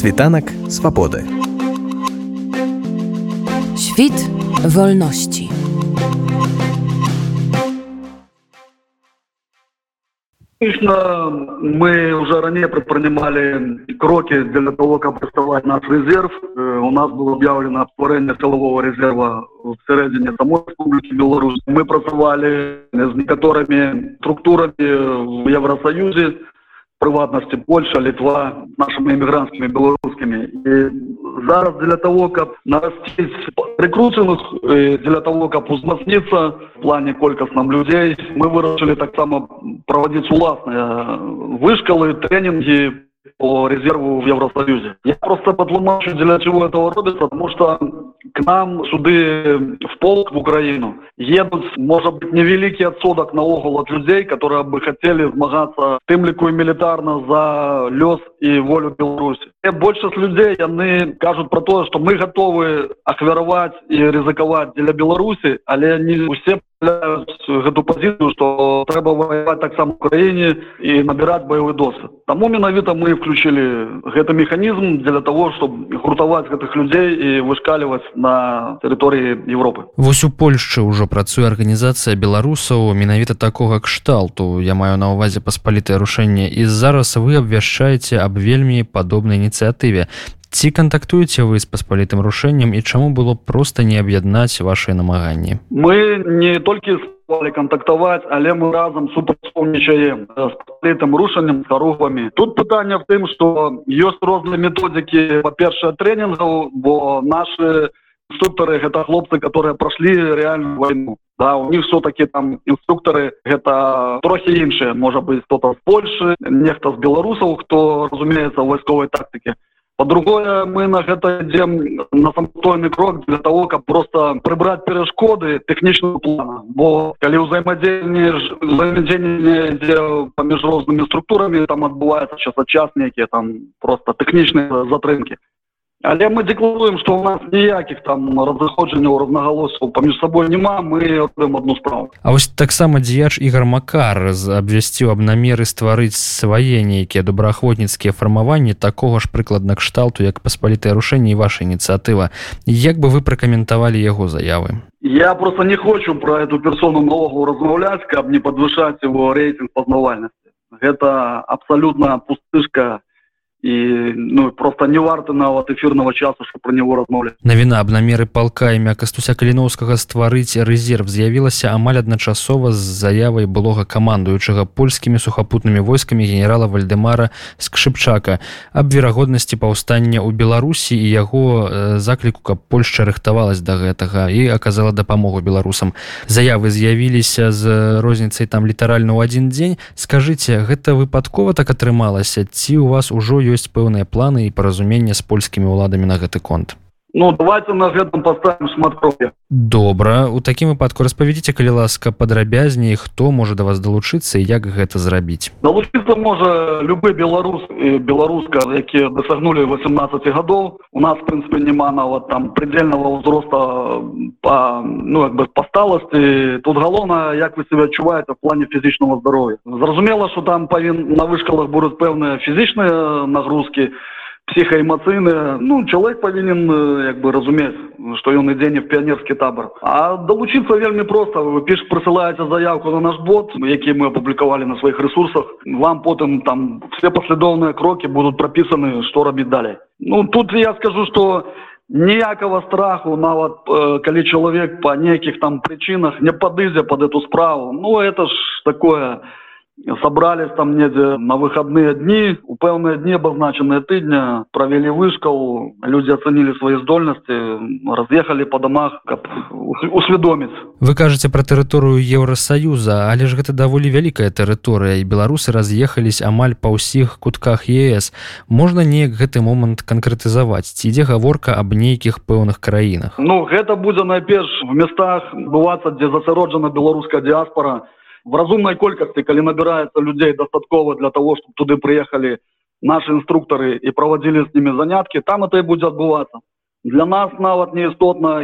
Світанак свабоды. Świt wolności. Конечно, мы уже ранее предпринимали кроки для того, как представлять наш резерв. Э, у нас было объявлено творение силового резерва в середине самой Республики Беларусь. Мы працевали с некоторыми структурами в Евросоюзе, прыватнасці Польша літва нашими эмігрантскімі беларускімі і зараз для того каб нарасціць прикручаных для того каб узмацніцца плане колькасным людзей мы вырашылі таксама праводзіць уласныя вышкалы тренинги по резерву в Евросоюзе. Я просто подлумачу, для чего этого робится, потому что к нам суды в полк в Украину едут, может быть, невеликий отсодок на угол от людей, которые бы хотели змагаться тем лику и милитарно за лес и волю Беларуси. И больше людей, они кажут про то, что мы готовы ахвяровать и ризыковать для Беларуси, але они все гэту пазіцыю што трэба ваяваць таксама краіне і набіраць баявы досвед таму менавіта мы включили гэты механізм для того чтобы гуртаваць гэтых людзей і вышкаліваць на тэрыторыі Европы Вось у Польшчы ўжо працуе арганізацыя беларусаў менавіта такога кшталту. Я маю на увазе паспалітае рушэнне. І зараз вы абвяшчаеце аб вельмі падобнай ініцыятыве ці кантактуеце вы з паспалітым рушэннем і чаму было просто не аб'яднаць ваши намаганні? Мы не толькі стали кантактаваць але мы разам супрацоўнічаем там рушаннем харугвамі тут пытанне в тым что ёсць розныя методики па-першае тренингаў бо наши инструкторы гэта хлопцы которые прошли реальную войну. Да у них все-таки там инструкторы гэта трохи іншыя можа быть кто-то з Польши нехта з беларусаў хто разумеется вайсковой тактике по-другое мы на гэта ідем на самостойны крок для того каб просто прыбраць перашкоды тэхнічного плана. Бо калі ўзаемадзеянне взаемадзеянне ідзе паміж рознымі структурамі там адбываецца час час нейкія там просто тэхнічныя затрымкі але мы декларуем что у нас ніякіх там разыходжанняў рознагалосаў паміж сабой няма мы робім одну справу. А вось таксама дзеяч ігар макар абвясціў аб намеры стварыць свае нейкія добраахвотніцкія фармаванні такога ж прыкладна кшталту як паспалітае рушэнне ваша ініцыятыва. Як бы вы пракаментавалі яго заявы? Я просто не хочу про эту персону нового размаўляць каб не подвышаць его рейтинг пазнавальнасці. Гэта абсолютно пустышка і ну просто не варта нават эфирного часу что про него размовлять. Навіна аб намеры палка імя кастуся каліновскага стварыць резерв з'явілася амаль адначасова з заявай былога камандуючага польскімі сухапутнымі войскамі генерала вальдемара скшыпчака аб верагоднасці паўстання ў беларусі і яго закліку каб польша рыхтавалась да гэтага і аказала дапамогу беларусам. Заявы з'явіліся з розніцай там літаральна ў адзін дзень. Скажитеце гэта выпадкова так атрымалася ці у вас ужо ёсць пэўныя планы і паразумення з польскімі ўладамі на гэты конт Ну давайте на гэтым поставим шмат крови добра. У такім выпадку распавядзіце калі ласка падрабязней хто можа да вас далучыцца і як гэта зрабіць. Далучыцца можа любы беларус беларуска якія дасягнули 18 гадоў. У нас в прынцыпе няма нават там предельного ўзроста по ну як бы по сталасці. Тут галоўна як вы себя адчуваеце в плане фізічного здароўя. Зразумела что там павін на вышкалах будуць пэўныя фізічныя нагрузки психоэмацыйныя ну чалавек павінен як бы разумець что ён ідзе не в піянерскі табор. А далучыцца вельмі просто. Вы піш прысылаеце заявку на наш бот які мы апублікавалі на сваіх ресурсах. Вам потым там все паслядоўныя крокі будуць прапісаны што рабіць далей ну тут я скажу что ніякага страху нават э, калі чалавек по нейкіх там прычынах не падыдзе под эту справу. Ну это ж такое собрались там недзе на выходные дни у пэўныя дни обозначенные тыдня провели вышкал люди оценили свои здольности разъехали по домах каб усведоміць вы кажаце про тэрыторыю евросоюза але ж гэта даволі вялікая тэрыторыя і беларусы раз'ехались амаль па ўсіх кутках ес. Можна неяк гэты момант канкрэтызаваць ці ідзе гаворка аб нейкіх пэўных краінах? Ну гэта будзе найперш в местах бывацца дзе засяроджана беларуская диаспора в разумной колькасці калі набирается людей дастаткова для того чтобы туды приехали наши инструкторы и проводили с ними занятки там это и будет отбываться для нас нават не істотна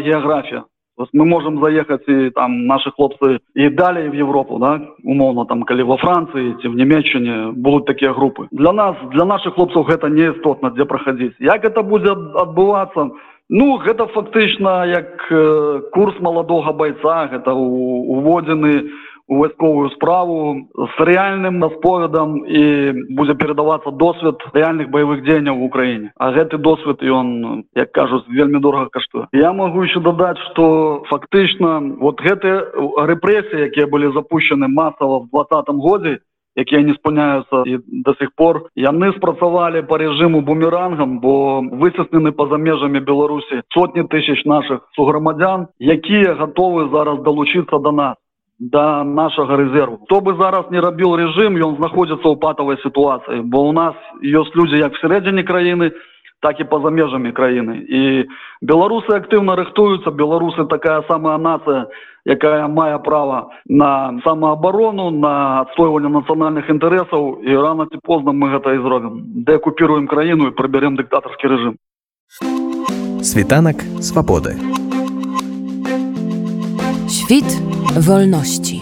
есть мы можем заехать и там наши хлопцы и далее в Европу, да, умовно там, коли во Франции, ці в Німеччині будут такие группы. Для нас, для наших хлопцев это не істотно, где проходить. Як это будет отбываться? Ну, гэта фактычна як э, курс маладога бойца, гэта уводзены у вайсковую справу з рэальным насповедам і будзе перадавацца досвед рэальных баявых дзеянняў в Украіне. А гэты досвед ён, як кажуць, вельмі дорага каштуе. Я магу еще дадаць, што фактычна вот гэтыя рэпрэсіі, якія былі запущены масава в двадцатым годзе, якія не спыняюцца і до сих пор яны спрацавалі по режиму бумерангам бо высаснены па-за межамі беларусі сотні тысяч наших суграмадзян якія готовы зараз далучыцца до нас да нашага рэзерву хто бы зараз не рабіў режим ён знаходзіцца ў патавай сітуацыі бо у нас ёсць людзі як всередине краіны так і па-за межамі краіны і беларусы актыўна рыхтуюцца беларусы такая самая нацыя якая мае права на самаабарону на адстойванне нацыянальных інтарэсаў і рано ці позна мы гэта і зробім дэкупіруем краіну і прыбярем дыктатарскі рэжым світанак свабоды Świt wolności.